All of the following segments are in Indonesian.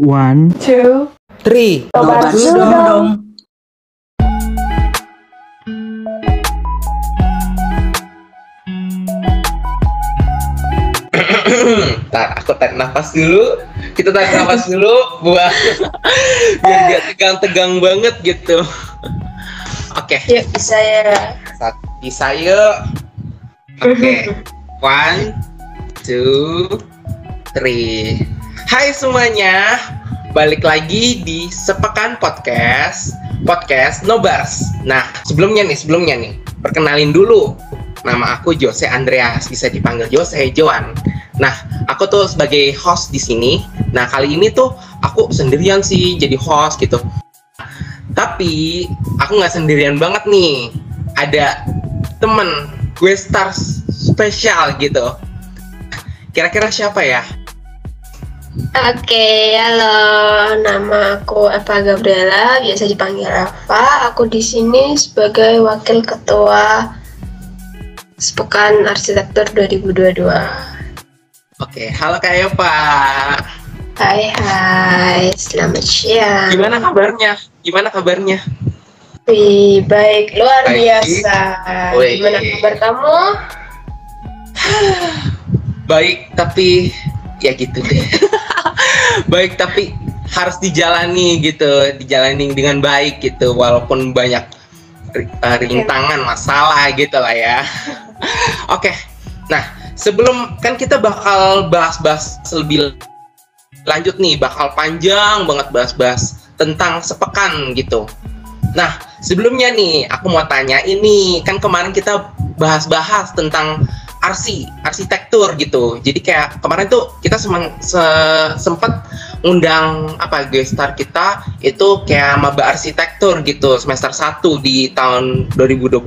One, two, three. Nobar dulu dong. Ntar aku tarik nafas dulu. Kita tarik nafas dulu buat biar gak tegang-tegang banget gitu. Oke, Yuk bisa ya. saat bisa yuk. Oke, one, two, three. Hai semuanya, balik lagi di Sepekan Podcast, podcast Nobars. Nah, sebelumnya nih, sebelumnya nih, perkenalin dulu. Nama aku Jose Andreas, bisa dipanggil Jose Joan. Nah, aku tuh sebagai host di sini. Nah, kali ini tuh aku sendirian sih jadi host gitu. Tapi aku nggak sendirian banget nih. Ada temen gue star spesial gitu. Kira-kira siapa ya? Oke, halo. Nama aku Eva Gabriela, biasa dipanggil Rafa. Aku di sini sebagai wakil ketua Sepekan Arsitektur 2022. Oke, halo Kak Eva. Hai hai, selamat siang. Gimana kabarnya? Gimana kabarnya? Wih, baik, luar Baik. biasa. Wih. Gimana kabar kamu? Baik, tapi ya gitu deh. baik, tapi harus dijalani gitu, dijalani dengan baik gitu, walaupun banyak eh, rintangan, masalah gitu lah ya. Oke, nah sebelum kan kita bakal bahas-bahas lebih lanjut nih, bakal panjang banget bahas-bahas tentang sepekan gitu. Nah, sebelumnya nih, aku mau tanya ini, kan kemarin kita bahas-bahas tentang arsi, arsitektur gitu. Jadi kayak kemarin tuh kita semang, se- sempat undang apa guest star kita itu kayak maba arsitektur gitu semester 1 di tahun 2021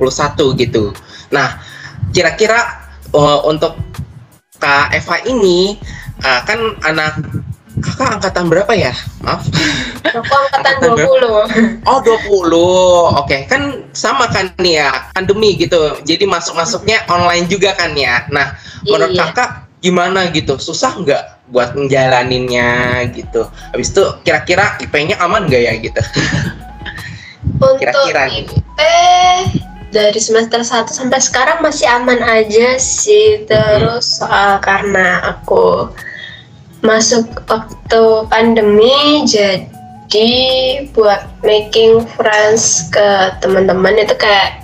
gitu. Nah, kira-kira uh, untuk Kak Eva ini uh, kan anak kakak angkatan berapa ya? Maaf. Aku angkatan Angkatan 20. Oh 20, oke kan sama kan nih ya pandemi gitu, jadi masuk-masuknya online juga kan ya. Nah menurut Iya. kakak gimana gitu, susah nggak buat menjalaninnya gitu? Habis itu kira-kira IP-nya aman nggak ya gitu? Untuk Kira-kira. IP dari semester 1 sampai sekarang masih aman aja sih. Terus soal karena aku masuk waktu pandemi jadi buat making friends ke teman-teman itu kayak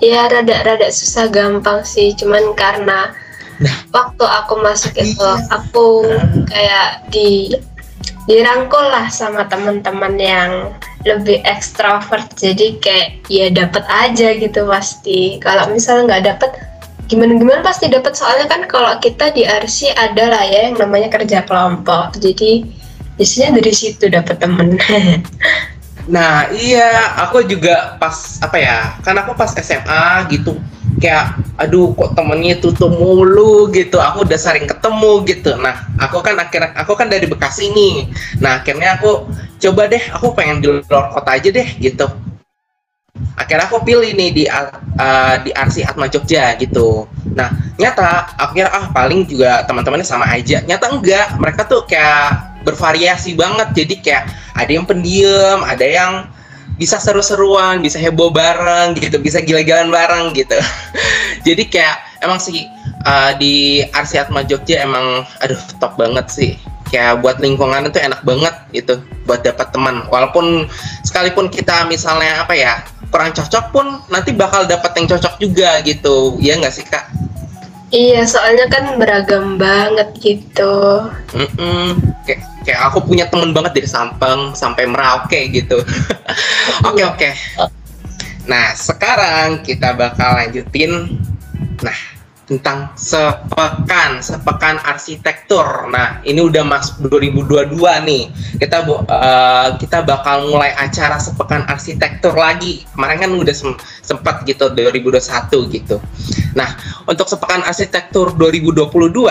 ya rada-rada susah gampang sih. Cuman karena waktu aku masuk itu aku kayak di dirangkul lah sama teman-teman yang lebih ekstrovert. Jadi kayak ya dapat aja gitu pasti. Kalau misalnya nggak dapat gimana gimana pasti dapat soalnya kan kalau kita di RC ada lah ya yang namanya kerja kelompok jadi biasanya dari situ dapat temen Nah iya, aku juga pas apa ya? Kan aku pas SMA gitu, kayak aduh kok temennya tutup mulu gitu. Aku udah sering ketemu gitu. Nah aku kan akhirnya aku kan dari Bekasi nih. Nah akhirnya aku coba deh, aku pengen di luar kota aja deh gitu. Akhirnya aku pilih nih di uh, di RC Atma Jogja gitu. Nah nyata akhirnya ah paling juga teman-temannya sama aja. Nyata enggak, mereka tuh kayak bervariasi banget. Jadi kayak ada yang pendiam, ada yang bisa seru-seruan, bisa heboh bareng gitu, bisa gila-gilaan bareng gitu. Jadi kayak emang sih uh, di RC Atma Jogja emang aduh top banget sih. Kayak buat lingkungan itu enak banget gitu buat dapat teman. Walaupun sekalipun kita misalnya apa ya kurang cocok pun nanti bakal dapat yang cocok juga gitu. Iya nggak sih kak? iya soalnya kan beragam banget gitu Mm-mm. Kayak, kayak aku punya temen banget dari Sampang sampai Merauke gitu. Oke oke. Nah sekarang kita bakal lanjutin. Nah tentang sepekan sepekan arsitektur. Nah ini udah masuk 2022 nih. Kita eh, kita bakal mulai acara sepekan arsitektur lagi. Kemarin kan udah sem- sempat gitu 2021 gitu. Nah untuk sepekan arsitektur 2022,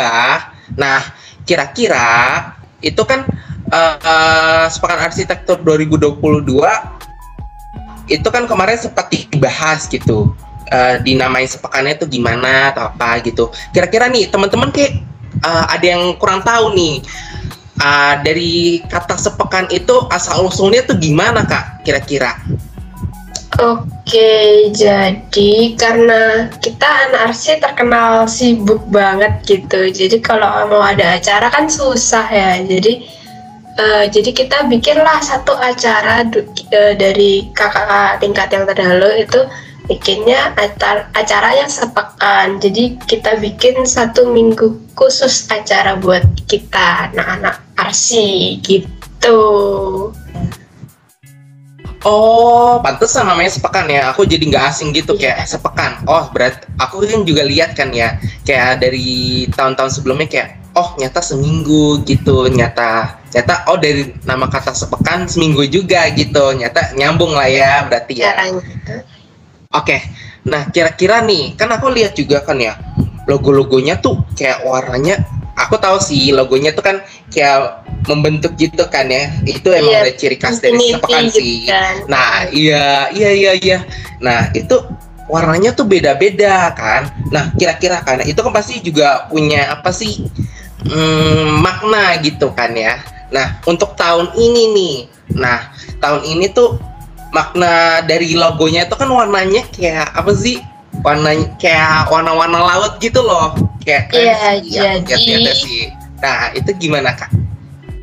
nah kira-kira itu kan eh, eh, sepekan arsitektur 2022 itu kan kemarin sempat dibahas gitu eh, dinamai sepekannya itu gimana atau apa gitu kira-kira nih teman-teman kayak eh, ada yang kurang tahu nih uh, dari kata sepekan itu asal usulnya tuh gimana kak kira-kira? Oke, jadi karena kita anak arsi terkenal sibuk banget gitu. Jadi kalau mau ada acara kan susah ya. Jadi uh, jadi kita bikinlah satu acara uh, dari kakak tingkat yang terdahulu itu bikinnya acara, yang sepekan. Jadi kita bikin satu minggu khusus acara buat kita anak-anak arsi gitu. Oh, pantesan namanya sepekan ya. Aku jadi nggak asing gitu kayak sepekan. Oh, berat. Aku kan juga lihat kan ya, kayak dari tahun-tahun sebelumnya kayak, oh nyata seminggu gitu, nyata, nyata. Oh dari nama kata sepekan seminggu juga gitu, nyata nyambung lah ya berarti ya. Oke, nah kira-kira nih, kan aku lihat juga kan ya, logo-logonya tuh kayak warnanya, aku tahu sih logonya tuh kan kayak membentuk gitu kan ya, itu emang yeah, udah ciri khas dari sepekan gitu sih. Kan. Nah, iya, iya, iya, iya. Nah, itu warnanya tuh beda-beda kan. Nah, kira-kira kan, itu kan pasti juga punya apa sih hmm, makna gitu kan ya. Nah, untuk tahun ini nih, nah tahun ini tuh makna dari logonya itu kan warnanya kayak apa sih? Warna kayak warna-warna laut gitu loh. Kayak Iya, ya, jadi sih. Nah, itu gimana, Kak?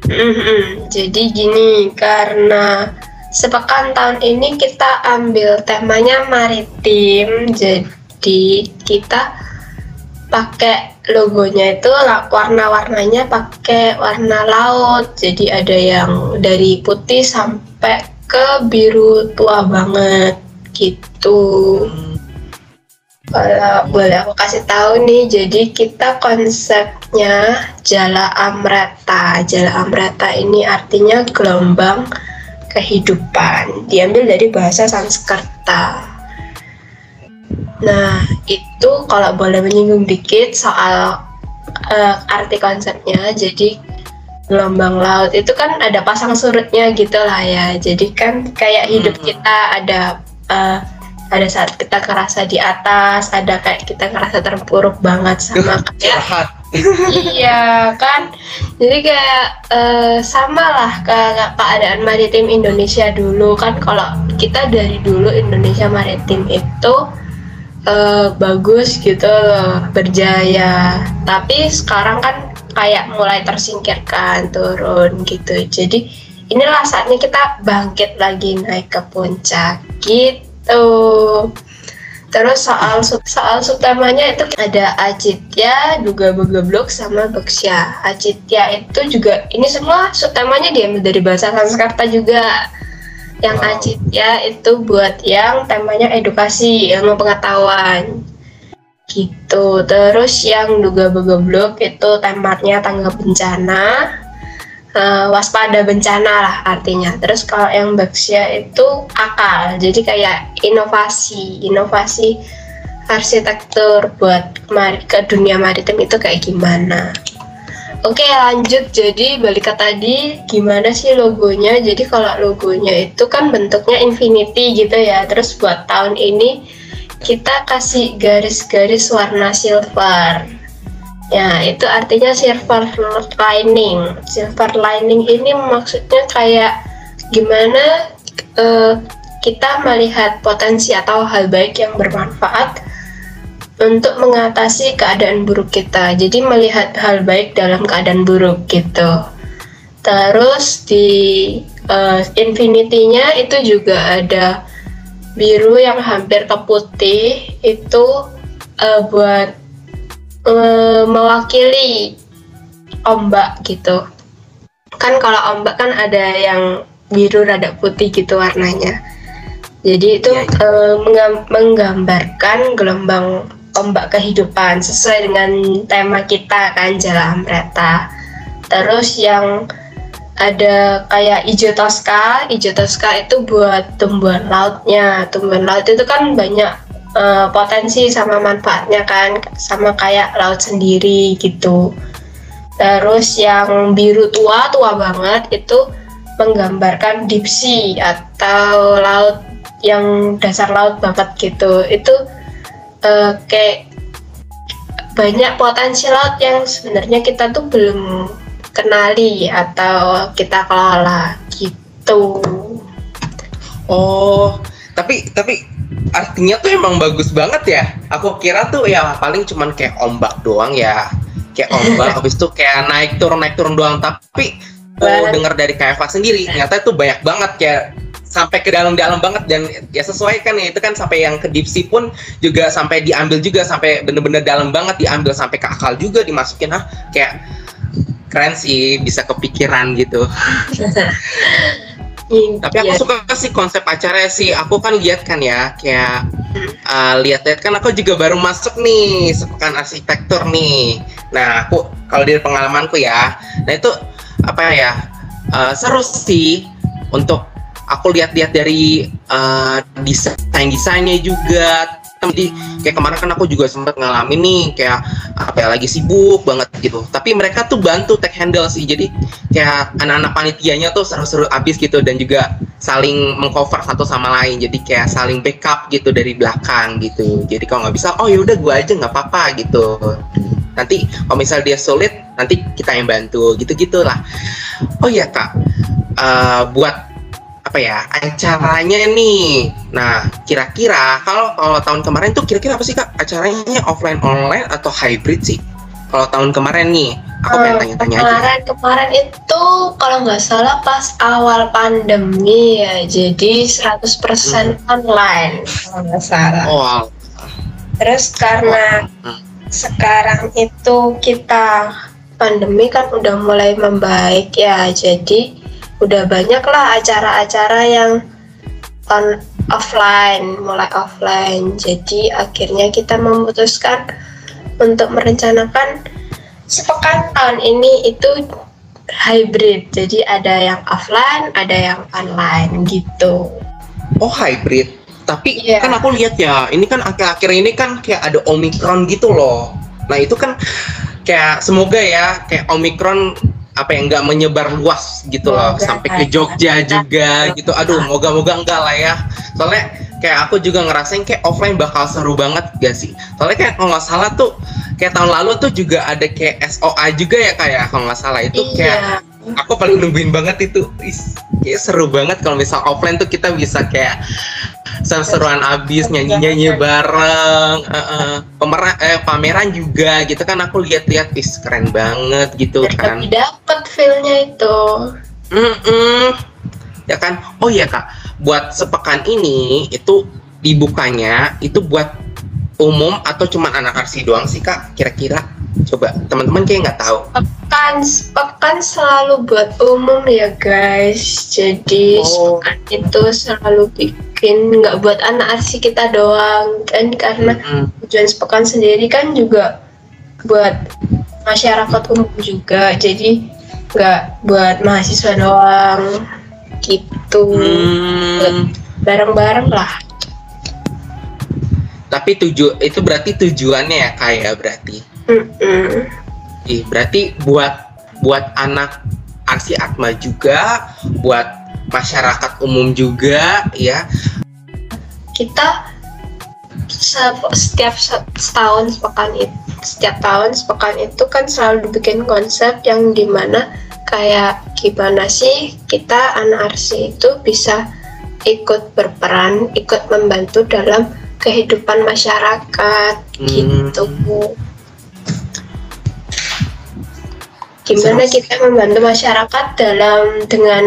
Mm-hmm. Jadi gini, karena sepekan tahun ini kita ambil temanya maritim, jadi kita pakai logonya itu warna-warnanya pakai warna laut. Jadi ada yang dari putih sampai ke biru tua banget gitu. Kalau boleh aku kasih tahu nih, jadi kita konsepnya Jala Amrata. Jala Amrata ini artinya gelombang kehidupan. Diambil dari bahasa Sanskerta. Nah, itu kalau boleh menyinggung dikit soal uh, arti konsepnya. Jadi gelombang laut itu kan ada pasang surutnya gitu lah ya. Jadi kan kayak hidup hmm. kita ada uh, ada saat kita ngerasa di atas ada kayak kita ngerasa terpuruk banget sama kayak iya kan? Jadi kayak uh, sama lah kayak keadaan maritim Indonesia dulu. Kan kalau kita dari dulu Indonesia maritim itu uh, bagus gitu loh berjaya. Tapi sekarang kan kayak mulai tersingkirkan turun gitu. Jadi inilah saatnya kita bangkit lagi naik ke puncak gitu. Terus soal soal subtemanya itu ada Acitya juga Begeblok sama Beksya Acitya itu juga ini semua subtemanya diambil dari bahasa Sanskerta juga yang wow. Acitya itu buat yang temanya edukasi ilmu pengetahuan. Gitu. Terus yang duga begeblok itu tempatnya tangga bencana. Uh, waspada bencana lah artinya. Terus kalau yang baksya itu akal. Jadi kayak inovasi inovasi arsitektur buat ke dunia maritim itu kayak gimana Oke lanjut jadi balik ke tadi gimana sih logonya jadi kalau logonya itu kan bentuknya infinity gitu ya terus buat tahun ini kita kasih garis-garis warna silver. Ya, itu artinya silver lining. Silver lining ini maksudnya kayak gimana uh, kita melihat potensi atau hal baik yang bermanfaat untuk mengatasi keadaan buruk kita. Jadi melihat hal baik dalam keadaan buruk gitu. Terus di uh, infinity-nya itu juga ada biru yang hampir ke putih itu uh, buat uh, mewakili ombak gitu kan kalau ombak kan ada yang biru rada putih gitu warnanya jadi itu uh, menggambarkan gelombang ombak kehidupan sesuai dengan tema kita kan jalan Amreta terus yang ada kayak hijau toska hijau toska itu buat tumbuhan lautnya. Tumbuhan laut itu kan banyak uh, potensi sama manfaatnya kan sama kayak laut sendiri gitu. Terus yang biru tua tua banget itu menggambarkan deep sea atau laut yang dasar laut banget gitu. Itu uh, kayak banyak potensi laut yang sebenarnya kita tuh belum kenali atau kita kelola gitu. Oh, tapi tapi artinya tuh emang bagus banget ya. Aku kira tuh ya paling cuman kayak ombak doang ya. Kayak ombak habis itu kayak naik turun naik turun doang. Tapi aku dengar dari KFA sendiri ternyata itu banyak banget kayak sampai ke dalam-dalam banget dan ya sesuai kan ya itu kan sampai yang ke sea pun juga sampai diambil juga sampai bener-bener dalam banget diambil sampai ke akal juga dimasukin ah kayak keren sih bisa kepikiran gitu. Tapi aku suka sih konsep acara sih aku kan lihat kan ya kayak uh, lihat-lihat kan aku juga baru masuk nih sepekan arsitektur nih. Nah aku kalau dari pengalamanku ya nah itu apa ya uh, seru sih untuk aku lihat-lihat dari uh, desain desainnya juga. Jadi kayak kemarin kan aku juga sempat ngalamin nih kayak apa ya lagi sibuk banget gitu. Tapi mereka tuh bantu take handle sih. Jadi kayak anak-anak panitianya tuh seru-seru abis gitu dan juga saling mengcover satu sama lain. Jadi kayak saling backup gitu dari belakang gitu. Jadi kalau nggak bisa oh yaudah gue aja nggak apa-apa gitu. Nanti kalau misal dia sulit nanti kita yang bantu gitu gitulah oh iya kak. Uh, buat apa ya acaranya nih. Nah kira-kira kalau kalau tahun kemarin tuh kira-kira apa sih kak? Acaranya offline online atau hybrid sih? Kalau tahun kemarin nih aku pengen Hmm, tanya-tanya aja. kemarin kemarin itu kalau nggak salah pas awal pandemi ya jadi 100% online kalau nggak salah. Oh terus karena Hmm. sekarang itu kita pandemi kan udah mulai membaik ya jadi udah banyak lah acara-acara yang on offline mulai offline. Jadi akhirnya kita memutuskan untuk merencanakan sepekan tahun ini itu hybrid. Jadi ada yang offline ada yang online gitu. Oh hybrid. Tapi Iya. kan aku lihat ya ini kan akhir-akhir ini kan kayak ada omikron gitu loh. Nah itu kan kayak semoga ya kayak omikron apa yang nggak menyebar luas gitu loh Semoga sampai ke aja. Jogja juga gitu. Aduh moga-moga enggak lah ya. Soalnya kayak aku juga ngerasain kayak offline bakal seru banget gak sih? Soalnya kayak kalau nggak salah tuh kayak tahun lalu tuh juga ada kayak SOA juga ya kayak kalau nggak salah itu kayak iya aku paling nungguin banget itu. Is, kayak seru banget kalau misal offline tuh kita bisa kayak seru-seruan abis nyanyi-nyanyi bareng uh, uh, pemera- eh, pameran juga gitu kan aku lihat-lihat is keren banget gitu kan feelnya itu. Mm-mm. ya kan? Oh iya kak. Buat sepekan ini itu dibukanya itu buat umum atau cuma anak arsi doang sih kak? Kira-kira. Coba teman-teman kayak nggak tahu. Pekan pekan selalu buat umum ya guys. Jadi Oh. sepekan itu selalu bikin nggak buat anak arsi kita doang kan? Karena Mm-mm. tujuan sepekan sendiri kan juga buat masyarakat umum juga. Jadi nggak buat mahasiswa doang gitu Hmm. bareng-bareng lah Tapi tuju itu berarti tujuannya ya kayak berarti. Mm-mm. Ih, berarti buat buat anak Arsi Atma juga, buat masyarakat umum juga ya. kita se- setiap se- setahun sepekan itu setiap tahun sepekan itu kan selalu bikin konsep yang di mana kayak gimana sih kita anak arsi itu bisa ikut berperan ikut membantu dalam kehidupan masyarakat Hmm. gitu. Gimana kita membantu masyarakat dalam dengan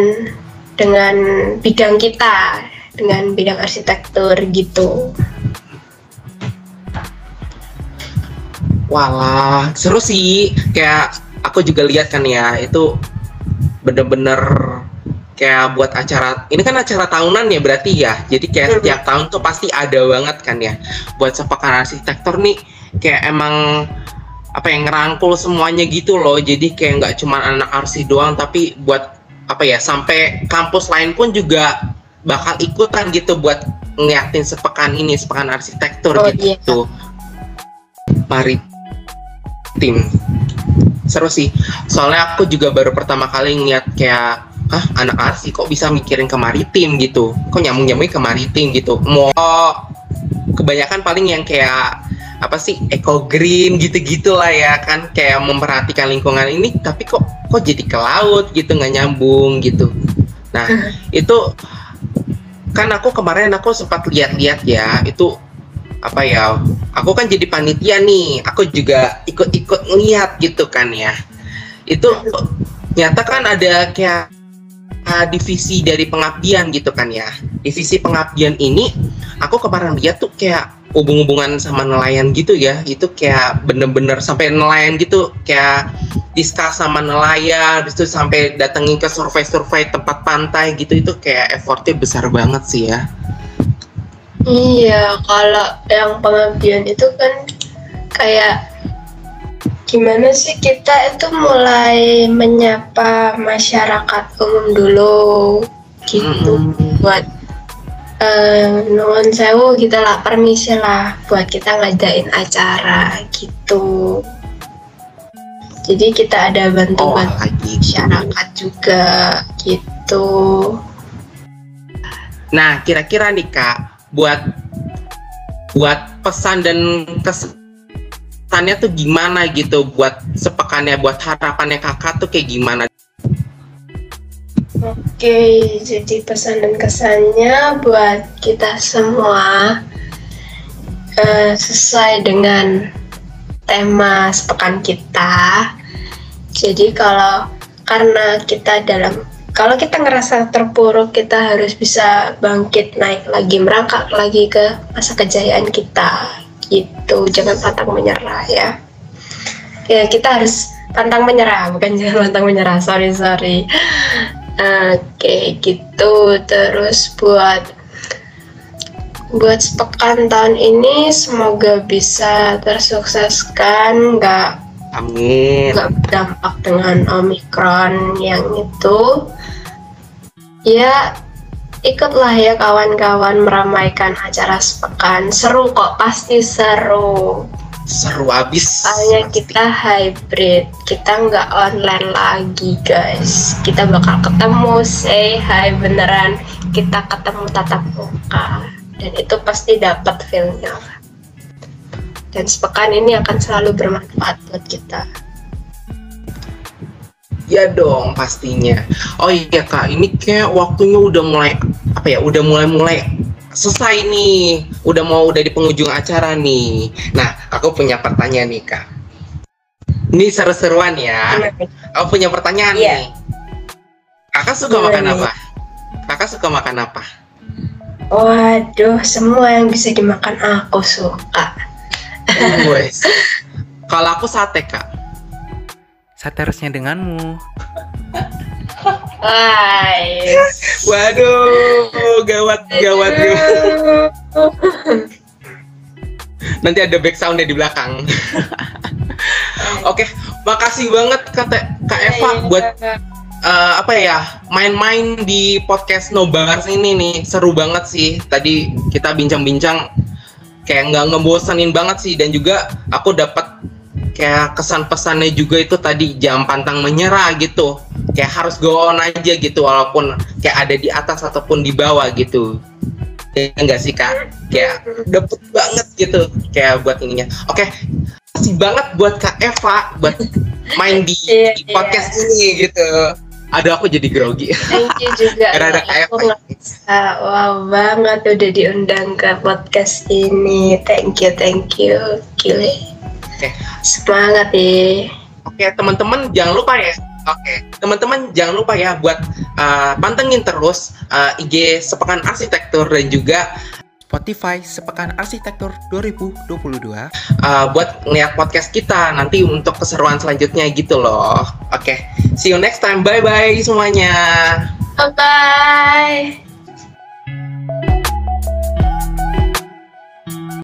dengan bidang kita dengan bidang arsitektur gitu Walah, seru sih. Kayak aku juga lihat kan ya, itu bener-bener kayak buat acara. Ini kan acara tahunan ya berarti ya. Jadi kayak setiap tahun tuh pasti ada banget kan ya. Buat sepekan arsitektur nih kayak emang apa yang ngerangkul semuanya gitu loh. Jadi kayak nggak cuma anak arsi doang, tapi buat apa ya sampai kampus lain pun juga bakal ikutan gitu buat ngeliatin sepekan ini sepekan arsitektur Oh, gitu. Mari tim. Seru sih. Soalnya aku juga baru pertama kali ngeliat kayak ah anak arsi kok bisa mikirin ke maritim? gitu. Kok nyambung nyambungnya ke maritim gitu. Mau kebanyakan paling yang kayak apa sih eco green gitu gitu lah ya kan. Kayak memperhatikan lingkungan ini tapi kok kok jadi ke laut gitu nggak nyambung gitu. Nah itu kan aku kemarin aku sempat lihat-lihat ya itu apa ya aku kan jadi panitia nih aku juga ikut-ikut ngeliat gitu kan ya. Itu nyata kan ada kayak uh, divisi dari pengabdian gitu kan ya. Divisi pengabdian ini aku kemarin lihat tuh kayak hubung-hubungan sama nelayan gitu ya. Itu kayak bener-bener sampai nelayan gitu kayak diskus sama nelayan habis itu sampai datengin ke survei-survei tempat pantai gitu itu kayak effortnya besar banget sih ya Iya, kalau yang pengabdian itu kan kayak gimana sih kita itu mulai menyapa masyarakat umum dulu gitu Mm-mm. buat eh nuwun sewu kita lah permisi lah buat kita ngadain acara gitu. Jadi kita ada oh bantu-bantu lagi masyarakat juga gitu. nah kira-kira nih kak buat buat pesan dan kesannya tuh gimana gitu buat sepekannya buat harapannya kakak tuh kayak gimana Oke, jadi pesan dan kesannya buat kita semua eh, sesuai dengan tema sepekan kita. Jadi kalau karena kita dalam kalau kita ngerasa terpuruk, kita harus bisa bangkit naik lagi, merangkak lagi ke masa kejayaan kita. Gitu, jangan pantang menyerah ya. Ya kita harus pantang menyerah, bukan jangan pantang menyerah. Sorry sorry. Oke, gitu. Terus buat buat sepekan tahun ini semoga bisa tersukseskan, nggak amin nggak berdampak dengan omikron yang itu. Ya, ikutlah ya kawan-kawan meramaikan acara sepekan. Seru kok, pasti seru. seru abis Soalnya kita hybrid, kita nggak online lagi guys. Kita bakal ketemu, say hi beneran. Kita ketemu tatap muka, dan itu pasti dapat feelnya. Dan sepekan ini akan selalu bermanfaat buat kita. Ya dong pastinya. Oh iya kak, ini kayak waktunya udah mulai apa ya? Udah mulai mulai selesai nih. Udah mau udah di penghujung acara nih. Nah, aku punya pertanyaan nih kak. Ini seru-seruan ya. Aku punya pertanyaan Iya. nih. Kakak suka Gimana makan nih? apa? Kakak suka makan apa? Waduh, semua yang bisa dimakan aku suka. Wes. Kalau aku sate kak. Sate harusnya denganmu. Guys. Waduh, gawat gawat gawat. Nanti ada back soundnya di belakang. Oke, makasih banget Kak, Te- Kak Eva buat eh, apa ya main-main di podcast No Bars ini nih seru banget sih. Tadi kita bincang-bincang kayak nggak ngebosanin banget sih dan juga aku dapat kayak kesan pesannya juga itu tadi jangan pantang menyerah gitu. Kayak harus go on aja gitu walaupun kayak ada di atas ataupun di bawah gitu. Ya enggak sih Kak? Kayak dapet banget gitu kayak buat ininya. Oke, kasih banget buat Kak Eva buat main di, Iya, di podcast ini gitu. Aduh aku jadi grogi. Thank you juga. Karena ada aku ngerasa wow banget udah diundang ke podcast ini. Thank you, thank you. Gile. Oke. Semangat ya. Oke teman-teman jangan lupa ya. Oke teman-teman jangan lupa ya buat uh, pantengin terus uh, IG Sepekan Arsitektur dan juga Spotify Sepekan Arsitektur 2022. uh, buat ngeliat podcast kita nanti untuk keseruan selanjutnya gitu loh. Oke, see you next time. Bye bye semuanya. Bye bye.